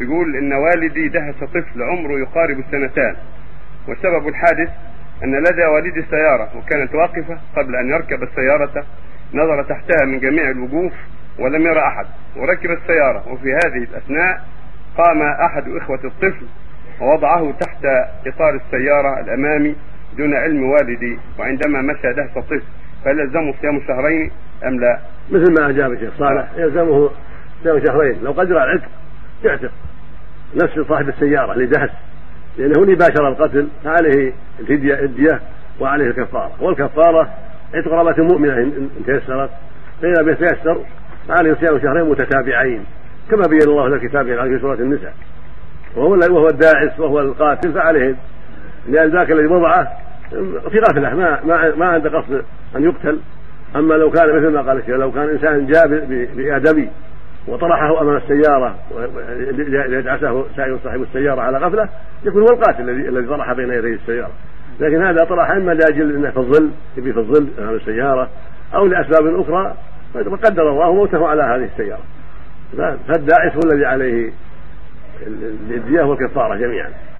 يقول إن والدي دهس طفل عمره يقارب السنتان وسبب الحادث أن لدى والدي سيارة وكانت واقفة قبل أن يركب السيارة نظر تحتها من جميع الوقوف ولم يرى أحد وركب السيارة وفي هذه الأثناء قام أحد إخوة الطفل ووضعه تحت إطار السيارة الأمامي دون علم والدي وعندما مشى دهس الطفل فهل يلزمه صيام شهرين أم لا؟ مثل ما أجاب الشيخ صالح يلزمه صيام شهرين لو قدر العتق يعتق نفس صاحب السيارة اللي دهس لأنه اللي باشر القتل فعليه الدية وعليه الكفارة. والكفارة عتق رغبه مؤمنة إن تيسرت. فإذا لم يتيسر فعليه صيام شهرين متتابعين. كما بين الله في الكتاب في سورة النساء. وهو وهو الداعس وهو القاتل فعليه. لأن ذاك الذي وضعه في غفلة. ما ما ما عنده قصد أن يقتل. أما لو كان مثل ما قال الشيخ لو كان إنسان جاء بآدمي وطرحه أمام السيارة ليدعسه سائر صاحب السيارة على غفلة يكون هو القاتل الذي الذي طرح بين يدي السيارة. لكن هذا طرح إما لأجل إنه في الظل يبي في الظل أمام السيارة أو لأسباب أخرى فقدر الله موته على هذه السيارة. فالداعس هو الذي عليه الدية والكفارة جميعا.